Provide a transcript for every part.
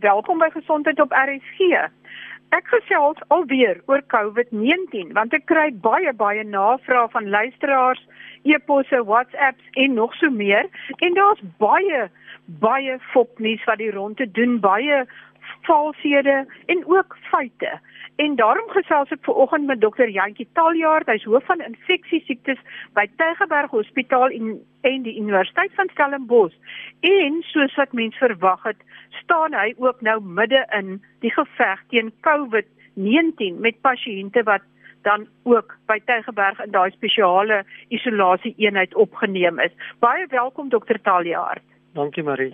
welkom by Gesondheid op RSG. Ek gesels alweer oor COVID-19 want ek kry baie baie navrae van luisteraars, e-posse, WhatsApps en nog so meer en daar's baie baie fopnuus wat die rondte doen, baie valshede en ook feite. En daarom gesels ek ver oggend met dokter Jantjie Taljaard, hy's hoof van infeksie siektes by Tygerberg Hospitaal en en die Universiteit van Stellenbosch. En soos wat mens verwag het, staan hy ook nou midde in die geveg teen COVID-19 met pasiënte wat dan ook by Tygerberg in daai spesiale isolasie eenheid opgeneem is. Baie welkom dokter Taljaard. Dankie Marie.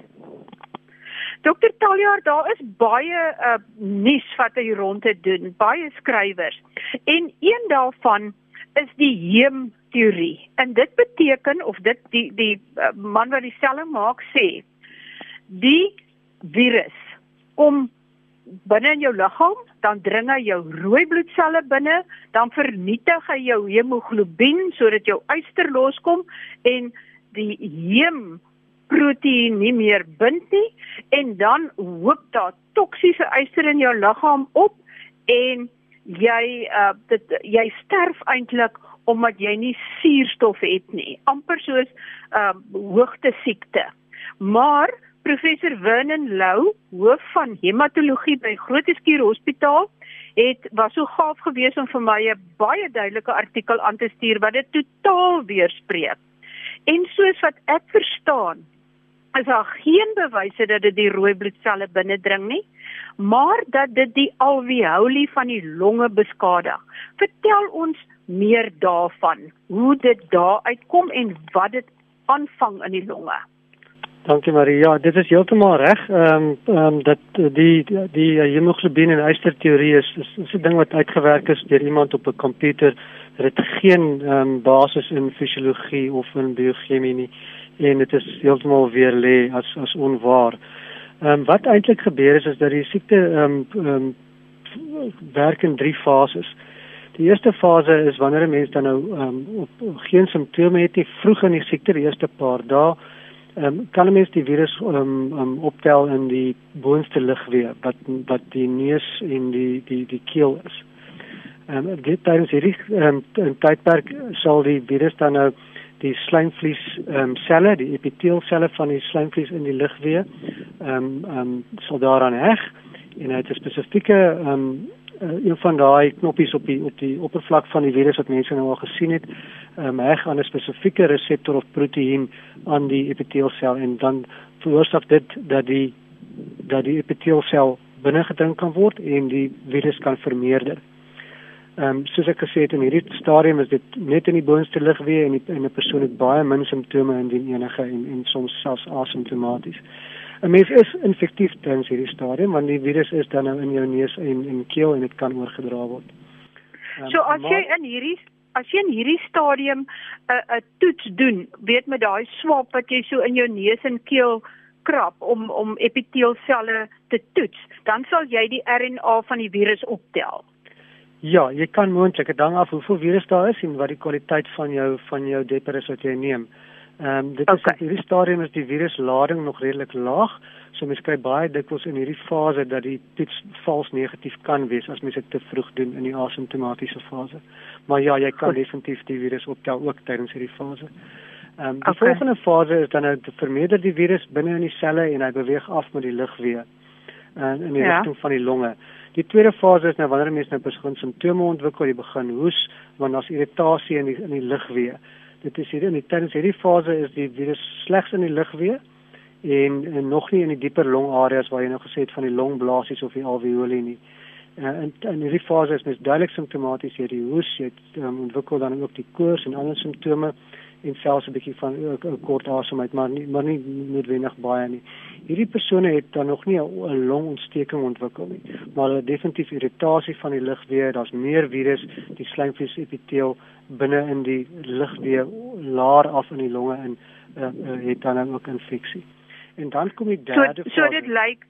Dokter Taljaar, daar is baie uh nuus wat hy rondte doen, baie skrywers. En een daarvan is die heem teorie. En dit beteken of dit die die uh, man wat die selle maak sê die virus kom binne in jou liggaam, dan dring hy jou rooi bloedselle binne, dan vernietig hy jou hemoglobien sodat jou yster loskom en die heem proteïen nie meer bind nie en dan hoop daar toksiese yster in jou liggaam op en jy uh dit jy sterf eintlik omdat jy nie suurstof het nie. Amper soos uh hoogte siekte maar professor Vernon Lou hoof van hematologie by Grooteskier Hospitaal het was so gaaf geweest om vir my 'n baie duidelike artikel aan te stuur wat dit totaal weerspreek. En soos wat ek verstaan is daar geen bewyse dat dit die rooi bloedselle binnendring nie, maar dat dit die alveoli van die longe beskadig. Vertel ons meer daarvan, hoe dit daar uitkom en wat dit aanvang in die longe. Dankie Maria. Dit is heeltemal reg. Ehm um, ehm um, dat die die, hemoglobien en yster teorie is is, is 'n ding wat uitgewerk is deur iemand op 'n komputer. Dit het geen ehm um, basis in fisiologie of in biochemie nie en dit is heeltemal weer lê as as onwaar. Ehm um, wat eintlik gebeur is is dat die siekte ehm um, um, werk in drie fases. Die eerste fase is wanneer 'n mens dan nou ehm um, op, geen simptome het nie vroeg in die siekte, die eerste paar dae, ehm um, kan 'n mens die virus ehm um, um, optel in die boonste ligweë wat wat die neus en die die die keel is. Ehm um, dit tydens hierdie ehm um, tydperk sal die virus dan nou die slijmvlies ehm um, selle, die epiteelselle van die slijmvlies in die ligweë ehm um, ehm um, sal daaraan heg en hy het 'n spesifieke ehm um, uh, een van daai knoppies op die op die oppervlak van die virus wat mense nou al gesien het, ehm um, heg aan 'n spesifieke reseptor of proteïen aan die epiteelsel en dan veroorsaak dit dat die dat die epiteelsel binne gedrink kan word en die virus kan vermeerder. Ehm um, soos ek gesê het in hierdie stadium is dit net in die boonste ligweë en die, en 'n persoon het baie min simptome indien enige en en soms selfs asymptomaties. 'n Mens is infektief tydens hierdie stadium want die virus is dan nou in jou neus en en keel en dit kan oorgedra word. Um, so as jy in hierdie as jy in hierdie stadium 'n uh, 'n uh, toets doen, weet met daai swab wat jy so in jou neus en keel krap om om epiteelselle te toets, dan sal jy die RNA van die virus optel. Ja, jy kan moontlik dit hang af hoeveel virus daar is en wat die kwaliteit van jou van jou depper is wat jy neem. Ehm um, dit is okay. in hierdie stadium is die viruslading nog redelik laag, so mens kry baie dikwels in hierdie fase dat die toets vals negatief kan wees as mens dit te vroeg doen in die asymptomatiese fase. Maar ja, jy kan Goed. definitief die virus optel ook tydens hierdie fase. Ehm um, die okay. volgende fase is dan nou te vermeerder die virus binne in die selle en hy beweeg af met die lugweë uh, in die ja. rigting van die longe. Die tweede fase is nou wanneer mense nou begin simptome ontwikkel, jy begin hoes, want daar's irritasie in die in die lugweë. Dit is hier in die tydens hierdie fase is die virus slegs in die lugweë en, en nog nie in die dieper longareas waar jy nou gesê het van die longblaasies of die alveoli nie. Uh, en in hierdie fase is mens duidelik simptomaties hier die hoes, jy um, ontwikkel dan ook die koors en ander simptome en selfs 'n bietjie van 'n kort asemhaling maar nie maar nie noodwendig baie nie. Hierdie persone het dan nog nie 'n longontsteking ontwikkel nie, maar hulle definitief irritasie van die lugweë, daar's meer virus, die slijmvlies epiteel binne in die lugweë laer af in die longe en uh, uh, het dan ook infeksie. En dan kom die derde So so dit lyk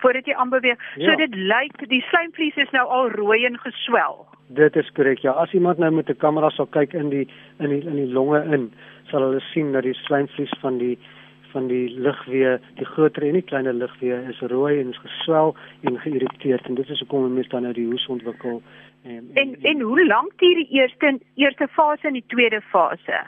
voordat jy aanbeweeg, ja. so dit lyk die slijmvlies is nou al rooi en geswel. Dit is korrek. Ja, as iemand nou met 'n kamera sal kyk in die in die in die longe in, sal hulle sien dat die slijmvlies van die van die ligwee, die groter en die kleiner ligwee is rooi en is geswel en geïrriteerd en dit is hoekom mense dan nou die hoes ontwikkel. En en, en, en hoe lank duur die eerste eerste fase en die tweede fase?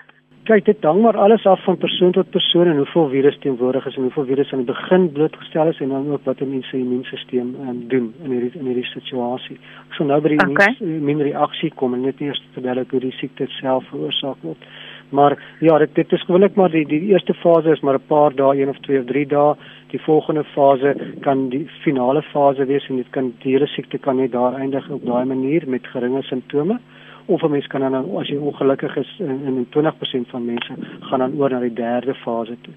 Kyk, dit hang maar alles af van persoon tot persoon en hoeveel virus teenwoordig is en hoeveel virus aan die begin blootgestel is en dan ook wat 'n mens se immuunstelsel um, doen in hierdie in hierdie situasie. Ek sal nou by die okay. immuunreaksie kom en net eers terwyl ek hoe die siekte self veroorsaak word. Maar ja, dit dit is gewoonlik maar die die eerste fase is maar 'n paar dae, 1 of 2 of 3 dae. Die volgende fase kan die finale fase wees en dit kan die hele siekte kan net daar eindig op daai manier met geringe simptome of 'n mens kan dan as jy ongelukkig is in, in 20% van mense gaan dan oor na die derde fase toe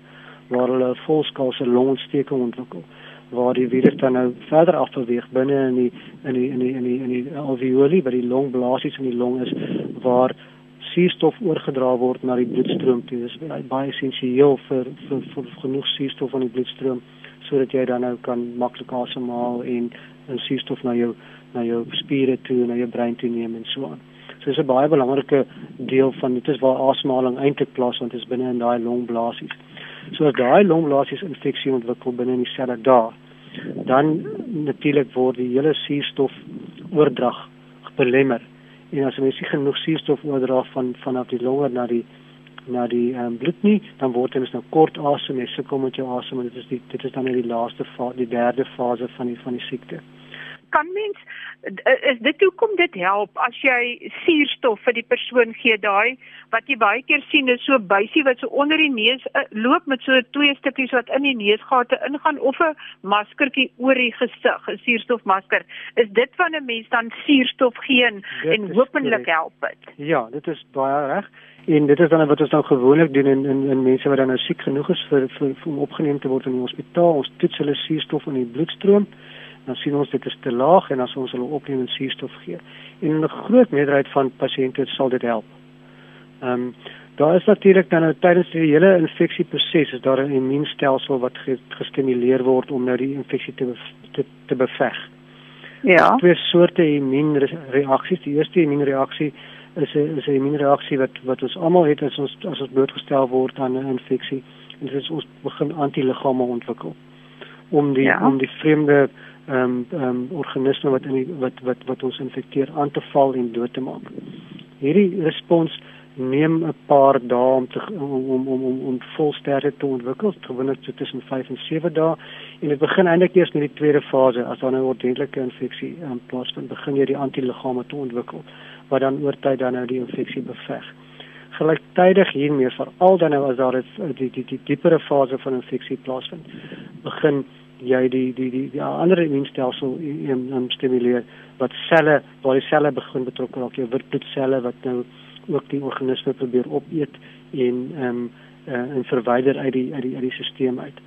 waar hulle volskaalse longontsteking ontwikkel waar die virus dan nou verder afbeweeg binne in die in die in die in die in die alveoli by die longblaasies in die long is waar suurstof oorgedra word na die bloedstroom toe. Dis baie essensieel vir, vir vir genoeg suurstof aan die bloedstroom sodat jy dan nou kan maklik asemhaal en en suurstof na jou na jou spiere toe en na jou brein toe neem en so aan. So dis 'n baie belangrike deel van dit is waar asemhaling eintlik plaasvind is binne in daai longblaasies. So as daai longblaasies infeksie ontwikkel binne in die selle daar, dan natuurlik word die hele suurstof oordrag belemmer en as mens nie genoeg suurstof oordra van vanaf die longe na die na die um, bloed nie, dan word dit nou kort asem, jy sukkel met jou asem en dit is die dit is dan net die laaste fase, die derde fase van die van die siekte. Kan mens is dit hoekom dit help as jy suurstof vir die persoon gee daai wat jy baie keer sien is so buisie wat so onder die neus uh, loop met so twee stukkies wat in die neusgate ingaan of 'n maskertjie oor die gesig 'n suurstofmasker. Is dit van 'n mens dan suurstof gee en, en hopelik help dit ja dit is baie reg. En dit is dan wat ons nou gewoonlik doen in in, in mense wat dan nou siek genoeg is vir, vir, vir om opgeneem te word in die hospitaal. Ons toets hulle suurstof in die bloedstroom dan sien ons dit is te laag en as ons hulle opneem en suurstof gee. En 'n groot meerderheid van pasiënte sal dit help. Ehm um, daar is natuurlik dan nou tydens die hele infeksieproses is daar 'n immuunstelsel wat gestimuleer word om nou die infeksie te te, te beveg. Ja. Twee soorte immuunreaksies. Die eerste immuunreaksie is 'n is 'n immuunreaksie wat wat ons almal het as ons as ons blootgestel word aan 'n infeksie. En dit is ons begin antiliggame ontwikkel om die ja. om die vreemde ehm um, ehm um, organisme wat in die, wat wat wat ons infekteer aan te val en dood te maak. Hierdie respons neem 'n paar dae om te om om om om, om volsterkte te ontwikkel, gewoonlik so tussen 5 en 7 dae en dit begin eintlik eers met die tweede fase as nou 'n ordentlike infeksie in um, plaas vind, begin jy die antiliggame te ontwikkel wat dan oor tyd dan nou die infeksie beveg. Gelyktydig hiermee veral dan nou as daar die, die die die diepere fase van infeksie plaasvind, begin jy die die die die ander immuunstelsel in in stimuleer wat selle waar die selle begin betrokke raak jou wit bloedselle wat nou ook die organisme probeer opeet en ehm um, uh, en verwyder uit die uit die uit die stelsel uit.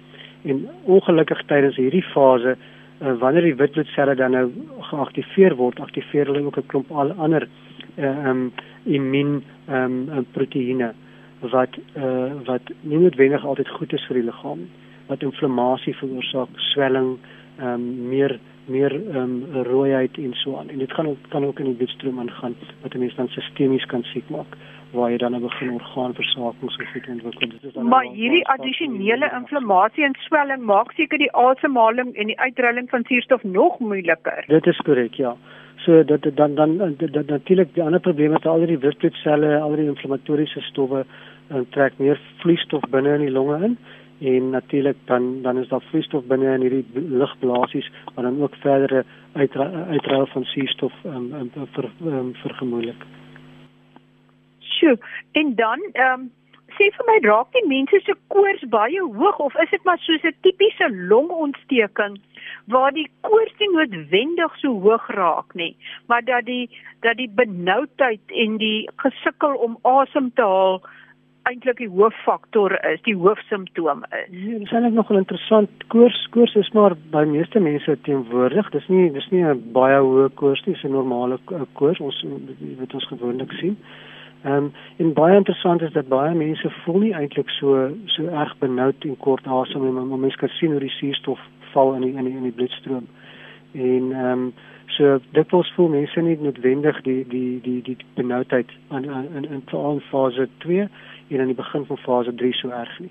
En ongelukkig tydens hierdie fase uh, wanneer die wit bloedselle dan nou geaktiveer word, aktiveer hulle ook 'n klomp al ander eh, ehm uh, um, immuun ehm um, proteïene wat uh, wat nie noodwendig altyd goed is vir die liggaam nie wat inflammasie veroorsaak, swelling, ehm um, meer meer ehm um, rooiheid en so aan. En dit kan ook kan ook in die bloedstroom aangaan wat mense dan sistemies kan siek maak waar jy dan 'n begin orgaanversakings of iets ontwikkel. Dit is dan Maar hierdie addisionele inflammasie en swelling maak seker die asemhaling en die uitrolling van suurstof nog moeiliker. Dit is korrek, ja. So dat dan dan dat natuurlik die ander probleme met al die witbloedselle, al die inflammatoriese stowwe en eh, trek meer vloeistof binne in die longe in en natuurlik dan dan is daar vloeistof binne in hierdie lugblaasies wat dan ook verdere uitruil van suurstof um, um, vir um, vergemoeilik. Sjoe, en dan ehm um, sê vir my raak die mense se koors baie hoog of is dit maar soos 'n tipiese longontsteking waar die koors nie noodwendig so hoog raak nie, maar dat die dat die benoudheid en die gesukkel om asem te haal eintlik die hooffaktor is, die hoofsimptoom is. Nee, dit is eintlik nogal interessant. Koors koors is maar by meeste mense teenwoordig. Dis nie dis nie 'n baie hoë koors nie, dis 'n normale koors ons wat ons gewoonlik sien. Ehm um, en baie interessant is dat baie mense voel nie eintlik so so erg benoud en kort asem nie, maar mense kan sien hoe die suurstof val in die in die, in die bloedstroom. En ehm um, so dit wil voel mense nie noodwendig die die die die benoudheid in in, in fase 2 en aan die begin van fase 3 so erg nie.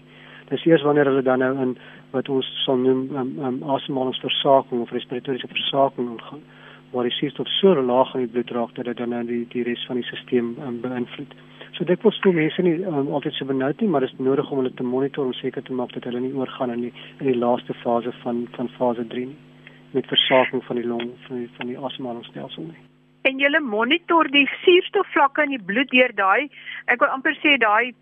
Dis eers wanneer hulle dan nou in wat ons sal noem um, um, asemhalingsversaking of respiratoriese versaking gaan waar die suurstof so laag in die bloed raak dat dit dan nou die die res van die stelsel um, beïnvloed. So dit was vir mense nie um, altyd so benoud nie, maar dit is nodig om hulle te monitor om seker te maak dat hulle nie oorgaan in die in die laaste fase van van fase 3 nie met versaking van die long van die van die asemhalingsstelsel nie. En jy monitor die suurstofvlakke in die bloed deur daai ek wil amper sê daai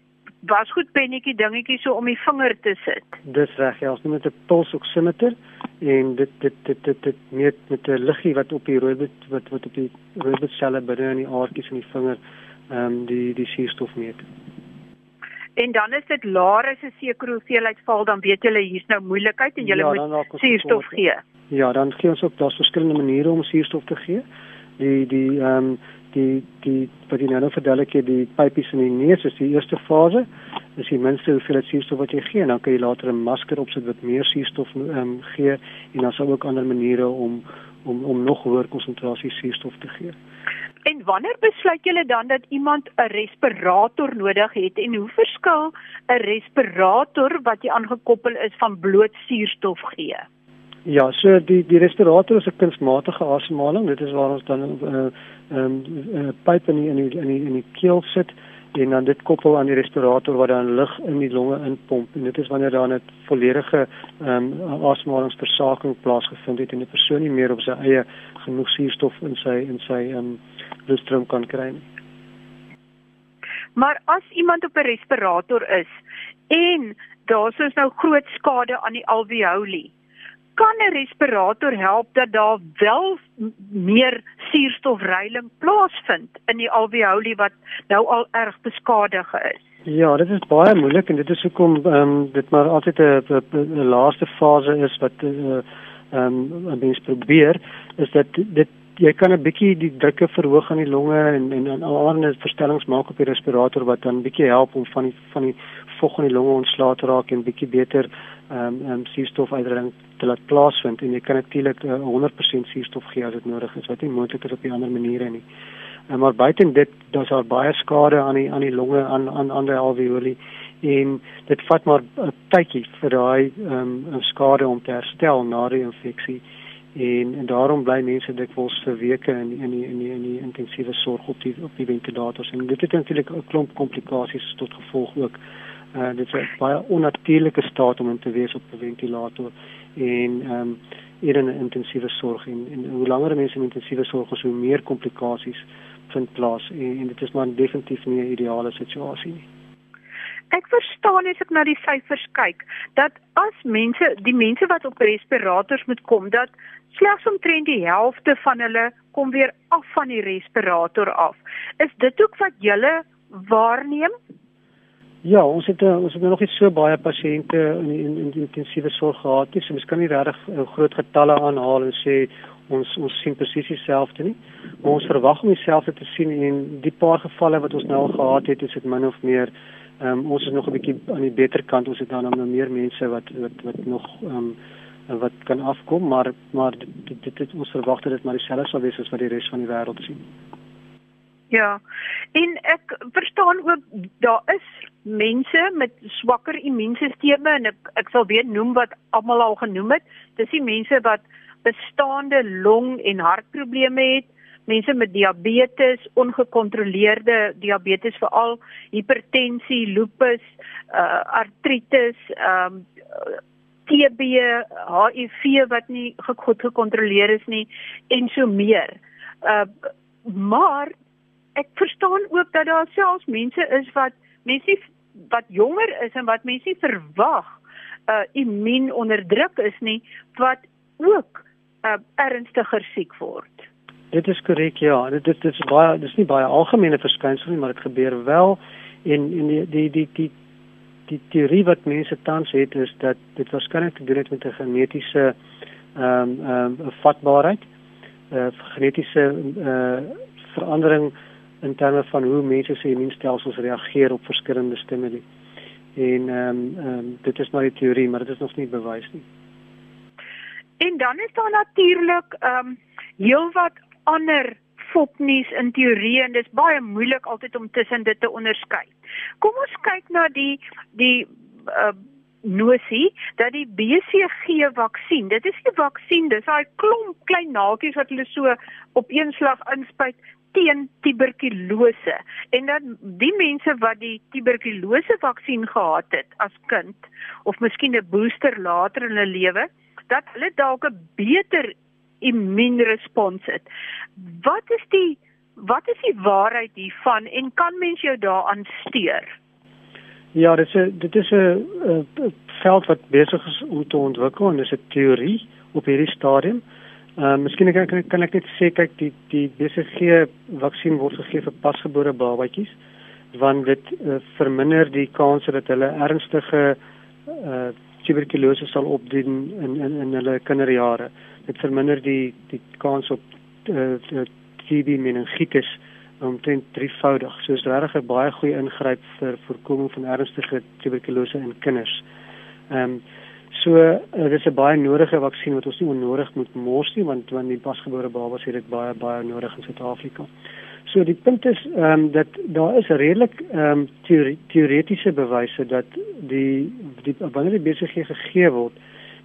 was goed pennetjie dingetjie so om die vinger te sit. Dis reg, ja, ons noem dit 'n pulse oximeter en dit dit dit dit dit meet met 'n liggie wat op die rooi bloed wat wat op die rooi bloedselle binne in die aardkies in die vinger ehm um, die die suurstof meet. En dan is dit laer as 'n sekere hoeveelheid val dan weet jy hier's nou moeilikheid en jy ja, moet suurstof gee. Ja, dan gee ons ook daar's verskillende maniere om suurstof te gee. Die die ehm um, die die wat jy nou verduidelik het die pypies in die neus is die eerste fase. Dis die minste hoeveelheid suurstof wat jy gee en dan kan jy later 'n masker opsit wat meer suurstof ehm um, gee en dan sal ook ander maniere om om om nog hoër konsentrasie suurstof te gee. En wanneer besluit julle dan dat iemand 'n respirator nodig het en hoe verskil 'n respirator wat jy aangekoppel is van bloot suurstof gee? Ja, so die die respirator is 'n kunsmatige asemhaling. Dit is waar ons dan 'n uh, um, uh, pyp in die, in die in die in die keel sit en dan dit koppel aan die respirator wat dan lug in die longe inpomp en dit is wanneer daar 'n volledige ehm um, asemhalingsversaking plaasgevind het en die persoon nie meer op sy eie genoeg suurstof in sy in sy ehm um, bloedstroom kan kry nie. Maar as iemand op 'n respirator is en daar is nou groot skade aan die alveoli, kan 'n respirator help dat daar wel meer suurstofreiling plaasvind in die alveoli wat nou al erg beskadig is. Ja, dit is baie moeilik en dit is hoekom ehm um, dit maar altyd 'n laaste fase is wat eh, ehm uh, um, mens probeer is dat dit jy kan 'n bietjie die drukke verhoog aan die longe en en en allerlei verstellings maak op die respirator wat dan bietjie help om van die van die vog in die longe ontslae te raak en bietjie beter ehm um, um, suurstof uitdrink te laat plaasvind en jy kan natuurlik uh, 100% suurstof gee as dit nodig is wat nie moontlik is op die ander maniere nie. Uh, maar buiten dit daar's al baie skade aan die aan die longe aan aan die alveoli en dit vat maar 'n tydjie vir daai ehm um, skade om te herstel na die infeksie en en daarom bly mense dikwels vir weke in in die in die in die intensiewe sorg op die op die ventilators en dit het natuurlik 'n klomp komplikasies tot gevolg ook. Uh dit is 'n baie onnatuurlike staat om in te wees op 'n ventilator en ehm um, eerder 'n intensiewe sorg en en hoe langer mense in intensiewe sorg is, hoe meer komplikasies vind plaas en, en dit is maar definitief nie 'n ideale situasie nie. Ek verstaan as ek na die syfers kyk dat as mense die mense wat op respirators moet kom dat slegs omtrent die helfte van hulle kom weer af van die respirator af. Is dit ook wat julle waarneem? Ja, ons het eh, ons het nog nie so baie pasiënte in in, in intensiewe sorg gehad nie. So ons kan nie regtig uh, groot getalle aanhaal en sê ons ons sien presies dieselfde nie. Maar ons verwag om dieselfde te sien en die paar gevalle wat ons nou al gehad het, is dit min of meer ehm um, ons is nog 'n bietjie aan die beter kant. Ons het dan nou meer mense wat wat wat nog ehm um, wat kan afkom, maar maar dit dit, dit ons verwag dat dit maar dieselfde sal wees as wat die res van die wêreld sien. Ja. En ek verstaan ook daar is mense met swakker immuunstelsels en ek ek sal weer noem wat almal al genoem het. Dis die mense wat bestaande long- en hartprobleme het, mense met diabetes, ongekontroleerde diabetes veral hipertensie, lupus, uh artritis, um TB, HIV wat nie goed gekontroleer is nie en so meer. Uh maar ek verstaan ook dat daar selfs mense is wat mense wat jonger is en wat mense verwag uh immuun onderdruk is nie wat ook uh ernstiger siek word. Dit is korrek ja, dit dit is baie dis nie baie algemene verskynsel nie, maar dit gebeur wel en en die die die die die teorie wat mense tans het is dat dit waarskynlik te doen het met 'n genetiese ehm um, ehm um, vatbaarheid, 'n uh, genetiese uh verandering in terme van hoe mense se immuunstelsels reageer op verskillende stimule. En ehm um, ehm um, dit is maar 'n teorie, maar dit is nog nie bewys nie. En dan is daar natuurlik ehm um, heelwat ander fopnuus in teorie en dit is baie moeilik altyd om tussen dit te onderskei. Kom ons kyk na die die uh, nosie dat die BCG vaksin, dit is 'n vaksin, dis daai klomp klein naaltjies wat hulle so op een slag inspuit teen tuberkulose. En dan die mense wat die tuberkulose vaksin gehad het as kind of miskien 'n booster later in hulle lewe, dat hulle dalk 'n beter immuunrespons het. Wat is die wat is die waarheid hiervan en kan mens jou daaraan steur? Ja, dit is 'n dit is 'n veld wat besig is om te ontwikkel en dis 'n teorie op hierdie stadium. Ehm uh, miskien kan ek kan ek net sê kyk die die BCG vaksin word gegee vir pasgebore babatjies want dit uh, verminder die kans dat hulle ernstige uh tuberkulose sal opdien in in in hulle kinderjare. Dit verminder die die kans op uh, TB meningitis omtrent drievoudig. So is regtig 'n baie goeie ingryp vir voorkoming van ernstige tuberkulose in kinders. Ehm um, so uh, dis 'n baie nodige vaksin wat ons nie onnodig moet mors nie want want die pasgebore babas het dit baie baie nodig in Suid-Afrika. So die punt is ehm um, dat daar is redelik ehm um, teore teoretiese bewyse dat die die wanneer die BCG gegee word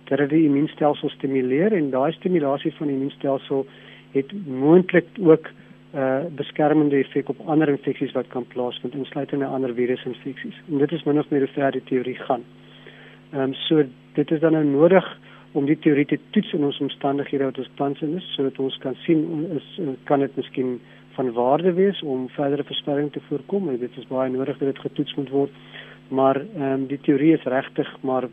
dat dit die immuunstelsel stimuleer en daai stimulasie van die immuunstelsel het moontlik ook uh beskermende effek op ander infeksies wat kan plaasvind insluitende ander virusinfeksies. En dit is min of meer hoe die teorie gaan. Ehm um, so dit is dan nou nodig om die teorie te toets in ons omstandighede wat ons tans in is sodat ons kan sien is kan dit miskien van waarde wees om verdere verspreiding te voorkom. En dit is baie nodig dat dit getoets moet word. Maar ehm um, die teorie is regtig maar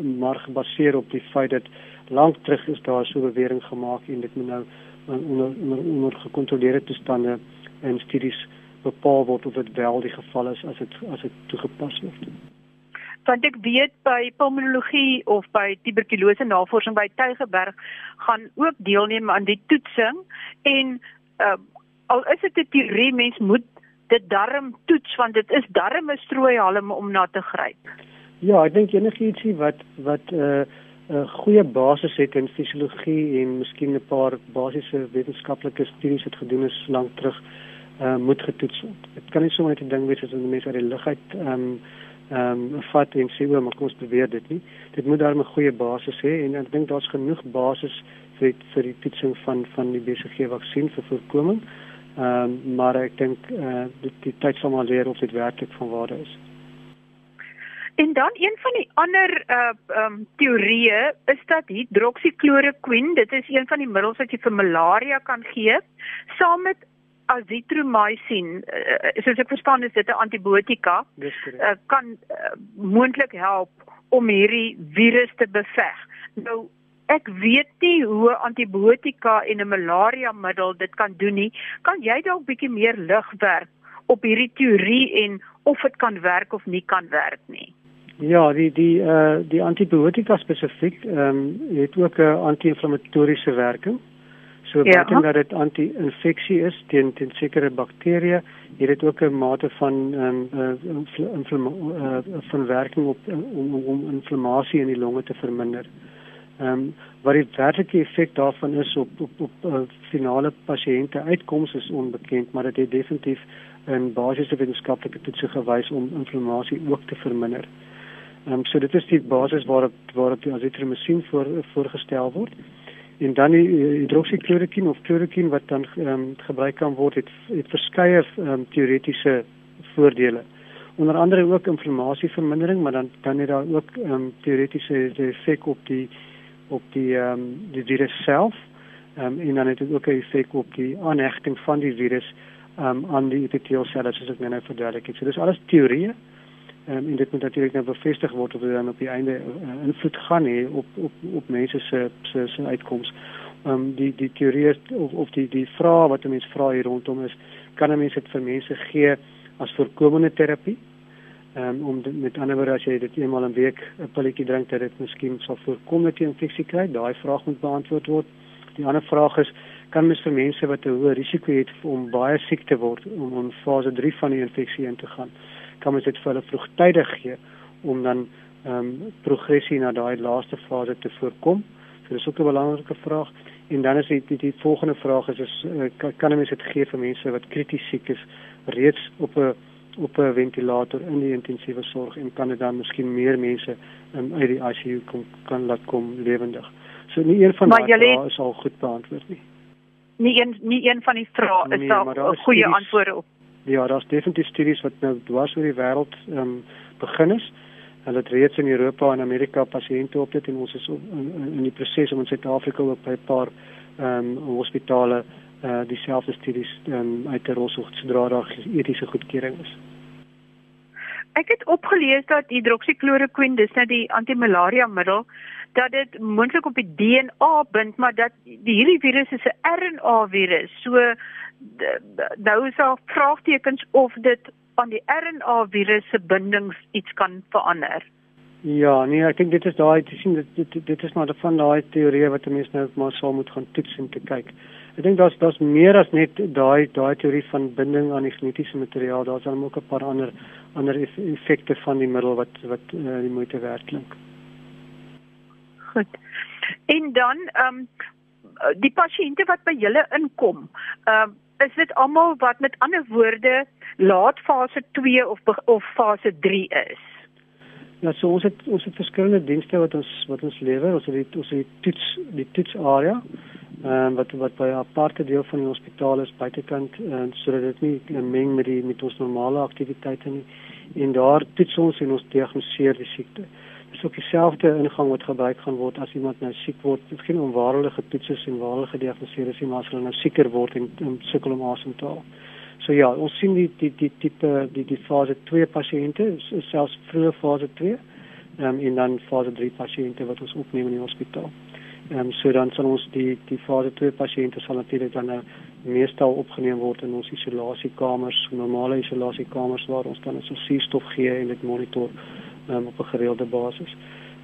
maar gebaseer op die feit dat lank terug is daar so bewering gemaak en dit moet nou onder onder, onder gecontroleerde toestande en studies bepaal word of dit wel die geval is as dit as dit toegepas word. Want ek weet by pulmonologie of by tuberkulose navorsing by Tygerberg gaan ook deelneem aan die toetsing en uh, al is dit 'n teorie mens moet dit darm toets want dit is darm 'n strooihalm om na te gryp. Ja, ek dink enigietsie wat wat uh 'n goeie basis het in fisiologie en miskien 'n paar basiese wetenskaplike studies wat gedoen is lank terug, uh, moet getoets word. Dit kan nie sommer net 'n ding wees as 'n mens uit die lug uit ehm um, ehm um, vat en sê hoe maar kom ons beweer dit nie. Dit moet daar 'n goeie basis hê en ek dink daar's genoeg basis vir vir die toetsing van van die BCG vaksin vir voorkoming. Ehm um, maar ek dink eh uh, die, die tyd sal maar leer of dit werklik van waarde is. En dan een van die ander uh um teorieë is dat hydroxychloroquine, dit is een van die middels wat jy vir malaria kan gee, saam met azithromycin, uh, soos ek verstaan is dit 'n antibiotika, uh, kan uh, moontlik help om hierdie virus te beveg. Nou ek weet nie hoe antibiotika en 'n malaria middel dit kan doen nie. Kan jy dalk bietjie meer lig werp op hierdie teorie en of dit kan werk of nie kan werk nie? Ja, die die uh die antibiotika spesifiek ehm um, het ook 'n anti-inflammatoriese werking. So ja. buiten dat dit anti-infeksie is teen teen sekere bakterieë, het dit ook 'n mate van ehm um, uh, inflam uh, van werking op om om inflammasie in die longe te verminder. Ehm um, wat die werklike effek daarvan is op op op uh, finale pasiënte uitkomste is onbekend, maar dit het definitief 'n basiese wetenskaplike toets gewys om inflammasie ook te verminder. Ehm um, so dit is die basis waarop waarop die azithromycin voor voorgestel word. En dan die uh, hydroxychloroquine of chloroquine wat dan ehm um, gebruik kan word het het verskeie ehm um, teoretiese voordele. Onder andere ook inflammasievermindering, maar dan dan het daar ook ehm um, teoretiese effek op die op die ehm um, die virus self. Ehm um, en dan het dit ook 'n effek op die aanhechting van die virus ehm um, aan die epiteelselle soos ek nou verduidelik het. So dis alles teorieë um, en dit moet natuurlik nou bevestig word of dit dan op die einde uh, invloed gaan hê op op op mense se se se uitkomste. Ehm um, die die teorie is, of of die die vraag wat mense vra hier rondom is, kan 'n mens dit vir mense gee as voorkomende terapie? Ehm um, om dit, met ander woorde as jy dit eenmal 'n week 'n pilletjie drink dat dit miskien sal voorkom dat jy infeksie kry, daai vraag moet beantwoord word. Die ander vraag is kan mens vir mense wat 'n hoë risiko het om baie siek te word om in fase 3 van die infeksie in te gaan? Kan ons dit vir hulle vroegtydig gee om dan ehm um, progressie na daai laaste fase te voorkom. So dis ook 'n belangrike vraag. En dan is die die, die volgende vraag is is uh, kan, kan mens dit gee vir mense wat krities siek is reeds op 'n op 'n ventilator in die intensiewe sorg en kan dit dan miskien meer mense um, uit die ICU kom kan laat kom lewendig. So nie een van daai vrae is al goed beantwoord nie. Nie een nie een van die vrae is nee, daar goeie antwoorde op. Ja, daar's definitief studies wat nou dwars oor die wêreld ehm um, begin is. Hulle het reeds in Europa en Amerika pasiënte op dit en ons is in, in die proses om in Suid-Afrika ook by 'n paar ehm um, hospitale eh uh, dieselfde studies um, uit te rol sodra daar etiese goedkeuring is. Ek het opgelees dat hidroksikloroquine dis nou die antimalaria middel dat dit moontlik op die DNA bind, maar dat die hierdie virus is 'n RNA virus. So nou is daar vraagtekens of dit aan die RNA virus se bindings iets kan verander. Ja, nee, ek dink dit is daai te sien dit dit, dit is maar van daai teorie wat mense nou maar sou moet gaan toets en te kyk. Ek dink daar's daar's meer as net daai daai teorie van binding aan die genetiese materiaal. Daar's dan ook 'n paar ander ander effekte van die middel wat wat uh, die moeite werd klink. Goed. En dan ehm um, die pasiënte wat by julle inkom, ehm um, is dit almal wat met ander woorde laat fase 2 of of fase 3 is. Ja, so ons het ons het verskillende dienste wat ons wat ons lewer. Ons het die ons het die toets die toetsarea ehm um, wat wat by 'n aparte deel van die hospitaal is buitekant en uh, sodat dit nie meng met die met ons normale aktiwiteite nie. En daar toets ons en ons diagnoseer die siekte. Dis ook dieselfde ingang wat gebruik gaan word as iemand nou siek word. Dit is geen onwaarlike toets is en waarlike gediagnoseer is maar as hulle nou sieker word en, en sukkel om asem te haal. So ja, ons sien die die die tipe die die fase 2 pasiënte, selfs vroeë fase 2, ehm um, en dan fase 3 pasiënte wat ons opneem in die hospitaal. Ehm um, so dan sal ons die die fase 2 pasiënte sal natuurlik dan nou meestal opgeneem word in ons isolasiekamers, normale isolasiekamers waar ons dan so suurstof gee en dit monitor um, op 'n gereelde basis.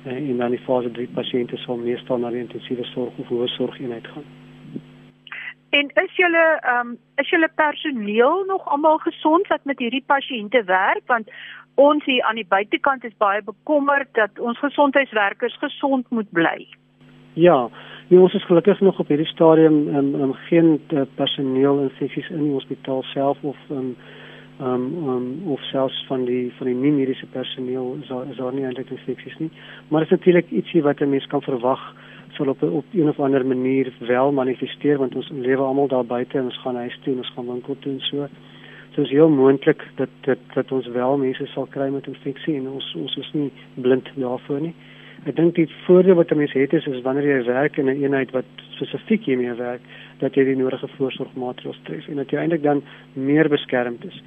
Uh, en dan die fase 3 pasiënte sal meestal na die intensiewe sorg of hoë sorg eenheid gaan. En is julle ehm um, is julle personeel nog almal gesond wat met hierdie pasiënte werk want ons hier aan die buitekant is baie bekommerd dat ons gesondheidswerkers gesond moet bly. Ja, nee, ons is gelukkig nog op hierdie stadium ehm um, um, geen uh, personeel infeksies in die hospitaal self of ehm um, um, um, of selfs van die van die nie mediese personeel is daar is daar nie eintlik infeksies nie. Maar dit is natuurlik ietsie wat 'n mens kan verwag sal op op een of ander manier wel manifesteer want ons lewe almal daar buite en ons gaan huis toe en ons gaan winkel toe en so. So is heel moontlik dat dat dat ons wel mense sal kry met infeksie en ons ons is nie blind daarvoor nie. Ek dink die voordeel wat 'n mens het is, is wanneer jy werk in 'n eenheid wat spesifiek hiermee werk, dat jy die nodige voorsorgmaatreëls tref en dat jy eintlik dan meer beskermd is.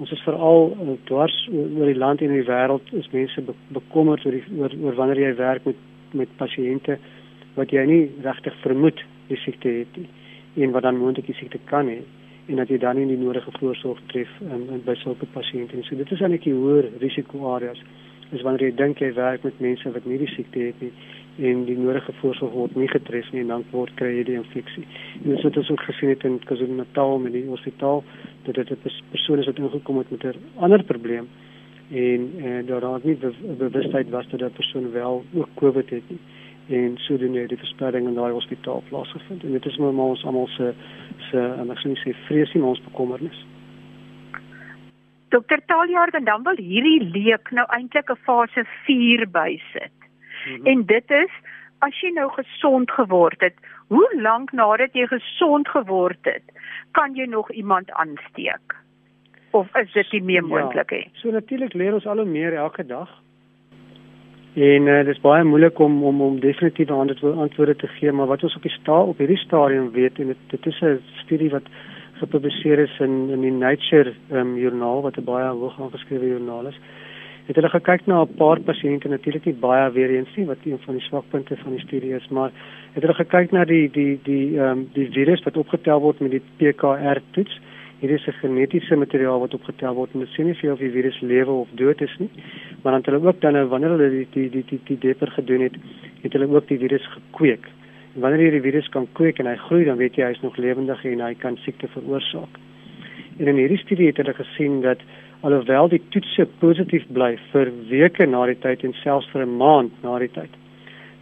Ons is veral uh, dwars oor die land en in die wêreld is mense be bekommerd oor die oor, oor wanneer jy werk met met pasiënte wat jy nie regtig vermoed die siekte het nie en wat dan moontlik die siekte kan hê en dat jy dan nie die nodige voorsorg tref um, by sulke pasiënte nie. So dit is eintlik die hoër risiko areas. Is wanneer jy dink jy werk met mense wat nie die siekte het nie en die nodige voorsorg word nie getref nie en dan word kry jy die infeksie. En dit is ook gesien het in KwaZulu-Natal met die hospitaal dat dit 'n persoon is wat ingekom het met 'n ander probleem en eh daar raak nie bewustheid was dat daardie persoon wel ook COVID het nie en sodoende die verspreiding in daai hospitaal plaasgevind en dit is maar ons almal se se en ek sê sê vreesie maar ons bekommernis. Dokter Taljaard en dan wil hierdie leek nou eintlik 'n fase 4 bysit. Mm -hmm. En dit is as jy nou gesond geword het, hoe lank nadat jy gesond geword het, kan jy nog iemand aansteek? Of is dit nie meer moontlik nie? Ja, so natuurlik leer ons al hoe meer elke dag En uh, dit is baie moeilik om om om definitiewe antwoorde te gee, maar wat ons op die sta op hierdie stadium weet en dit, dit is 'n studie wat gepubliseer is in in die Nature um, joernaal wat 'n baie hoog aangeskrewe joernaal is. Het hulle gekyk na 'n paar pasiënte natuurlik nie baie weer eens nie wat een van die swakpunte van die studie is, maar het hulle gekyk na die die die ehm um, die virus wat opgetel word met die PKR toets Hier is 'n genetiese materiaal wat opgetel word en dit sê nie vir of die virus lewe of dood is nie. Maar dan het hulle ook dan nou wanneer hulle die die die die, die deper gedoen het, het hulle ook die virus gekweek. En wanneer jy die virus kan kweek en hy groei, dan weet jy hy is nog lewendig en hy kan siekte veroorsaak. En in hierdie studie het hulle gesien dat alhoewel die toetse positief bly vir weke na die tyd en selfs vir 'n maand na die tyd,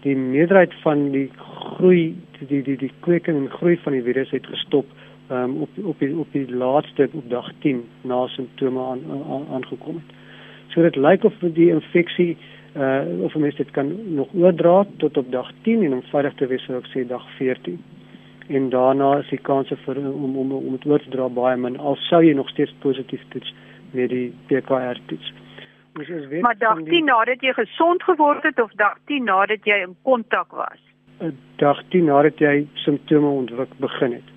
die meerderheid van die groei die die die kweking en groei van die virus het gestop um, op op die op die laaste op dag 10 na simptome aan aangekom het. So dit lyk of die infeksie uh of mens dit kan nog oordra tot op dag 10 en om veilig te wees sou ek sê dag 14. En daarna is die kans vir om om om dit oor te dra baie min al sou jy nog steeds positief toets met die PCR toets. Maar dag 10 die, nadat jy gesond geword het of dag 10 nadat jy in kontak was? Dag 10 nadat jy simptome ontwik begin het.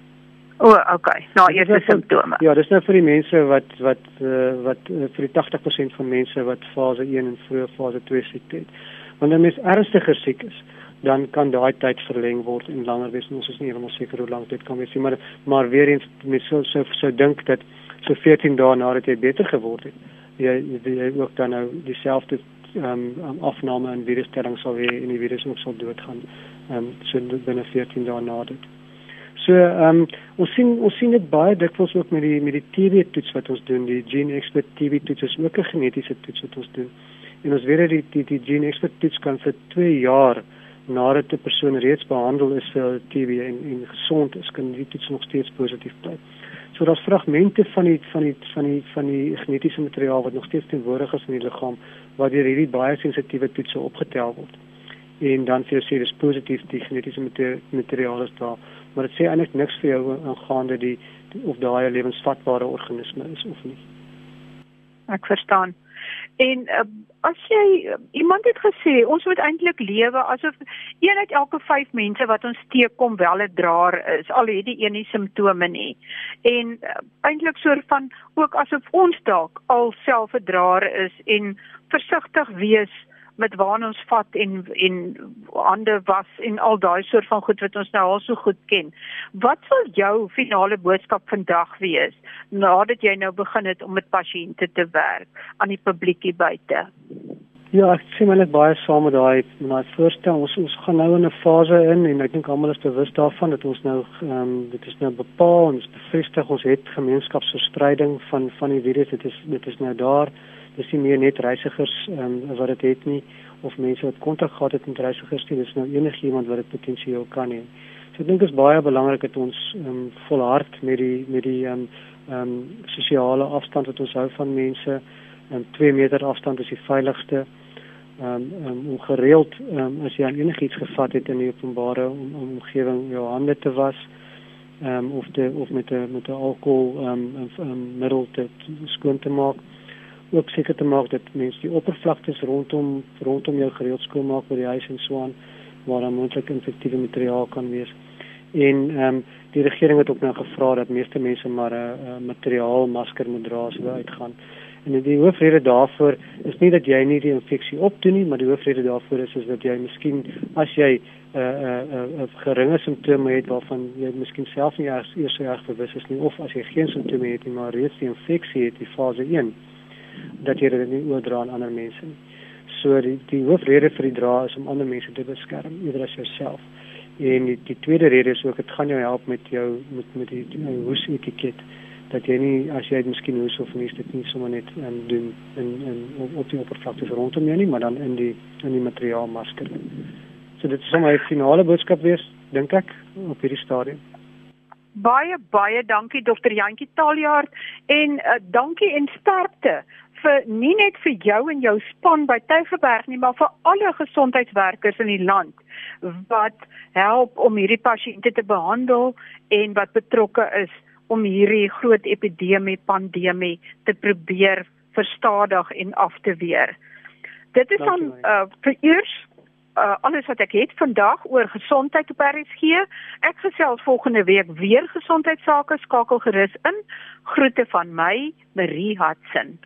O, oh, okay. Nou eerste simptome. Ja, dis nou vir die mense wat wat uh, wat uh, vir die 80% van mense wat fase 1 en vroeë fase 2 siekte het. Wanneer mens ernstiger siek is, dan kan daai tyd verleng word en langer wees. Ons is nie heeltemal seker hoe lank dit kan wees nie, maar maar weer eens mens sou sou so dink dat so 14 dae nadat jy beter geword het, jy jy ook dan nou dieselfde ehm um, afname en virustelling sal weer in die virus ook sal doodgaan. Ehm um, so binne 14 dae na dit. So ehm um, ons sien ons sien dit baie dikwels ook met die met die TB toets wat ons doen, die gene expert TB toets is ook 'n genetiese toets wat ons doen. En ons weet dat die die, die gene expert toets kan vir 2 jaar nadat 'n persoon reeds behandel is vir TB en en gesond is, kan die toets nog steeds positief bly. So daar's fragmente van die van die van die van die genetiese materiaal wat nog steeds teenwoordig is in die liggaam waar deur hierdie baie sensitiewe toetse opgetel word. En dan sê jy sê dis positief die genetiese materiaal is daar maar dit sê eintlik niks vir jou aangaande die, die of daai lewensvatbare organisme is of nie. Ek verstaan. En uh, as jy uh, iemand het gesê ons moet eintlik lewe asof een uit elke 5 mense wat ons teekom wel 'n draer is al het die een nie simptome nie. En uh, eintlik soort van ook asof ons dalk al self 'n draer is en versigtig wees met waar ons vat en en hande was en al daai soort van goed wat ons nou al so goed ken. Wat sal jou finale boodskap vandag wees nadat jy nou begin het om met pasiënte te werk aan die publiekie buite? Ja, ek sien maar net baie saam met daai met daai voorstel. Ons ons gaan nou in 'n fase in en ek dink almal is bewus daarvan dat ons nou ehm um, dit is nou bepaal en bevestig ons het gemeenskapsverspreiding van van die virus. Dit is dit is nou daar dis nie meer net reisigers um, wat dit het nie of mense wat kontak gehad het met reisigers nie dis nou enigiemand wat dit potensieel kan hê. So ek dink dit is baie belangrik dat ons um, volhard met die met die ehm um, um, sosiale afstand wat ons hou van mense en 2 meter afstand is die veiligste. Ehm um, um, om gereeld um, as jy aan enigiets gevat het in die openbare om, om, omgewing jou hande te was ehm um, of te of met 'n met 'n alkohol ehm um, um, middel te skoon te maak ook seker te maak dat mense die oppervlaktes rondom rondom jou gereeld skoonmaak by die huis en so aan waar dan moontlik infektiewe materiaal kan wees. En ehm um, die regering het ook nou gevra dat meeste mense maar 'n materiaal masker moet dra as hulle uitgaan. En die hoofrede daarvoor is nie dat jy nie die infeksie opdoen nie, maar die hoofrede daarvoor is is dat jy miskien as jy 'n uh, 'n uh, 'n uh, uh, geringe simptome het waarvan jy miskien self nie eers eers erg bewus is nie of as jy geen simptome het nie, maar reeds die infeksie het, die fase 1 dat jy dit nie oordra aan ander mense nie. So die die hoofrede vir die dra is om ander mense te beskerm eerder as jouself. En die, die tweede rede is ook dit gaan jou help met jou met met die, die hoes etiket dat jy nie as jy miskien hoes of nie dit nie sommer net um, doen in in op die oppervlakte rondom jou nie, maar dan in die in die materiaal masker. So dit is sommer 'n finale boodskap wees, dink ek, op hierdie stadium. Baie baie dankie dokter Jantjie Taljaard en uh, dankie en sterkte vir nie net vir jou en jou span by Tygerberg nie, maar vir alle gesondheidswerkers in die land wat help om hierdie pasiënte te behandel en wat betrokke is om hierdie groot epidemie pandemie te probeer verstadig en af te weer. Dit is dan uh, vir eers uh, alles wat ek het vandag oor gesondheid op RSG. Ek gesels volgende week weer gesondheidsake skakel gerus in. Groete van my, Marie Hudson.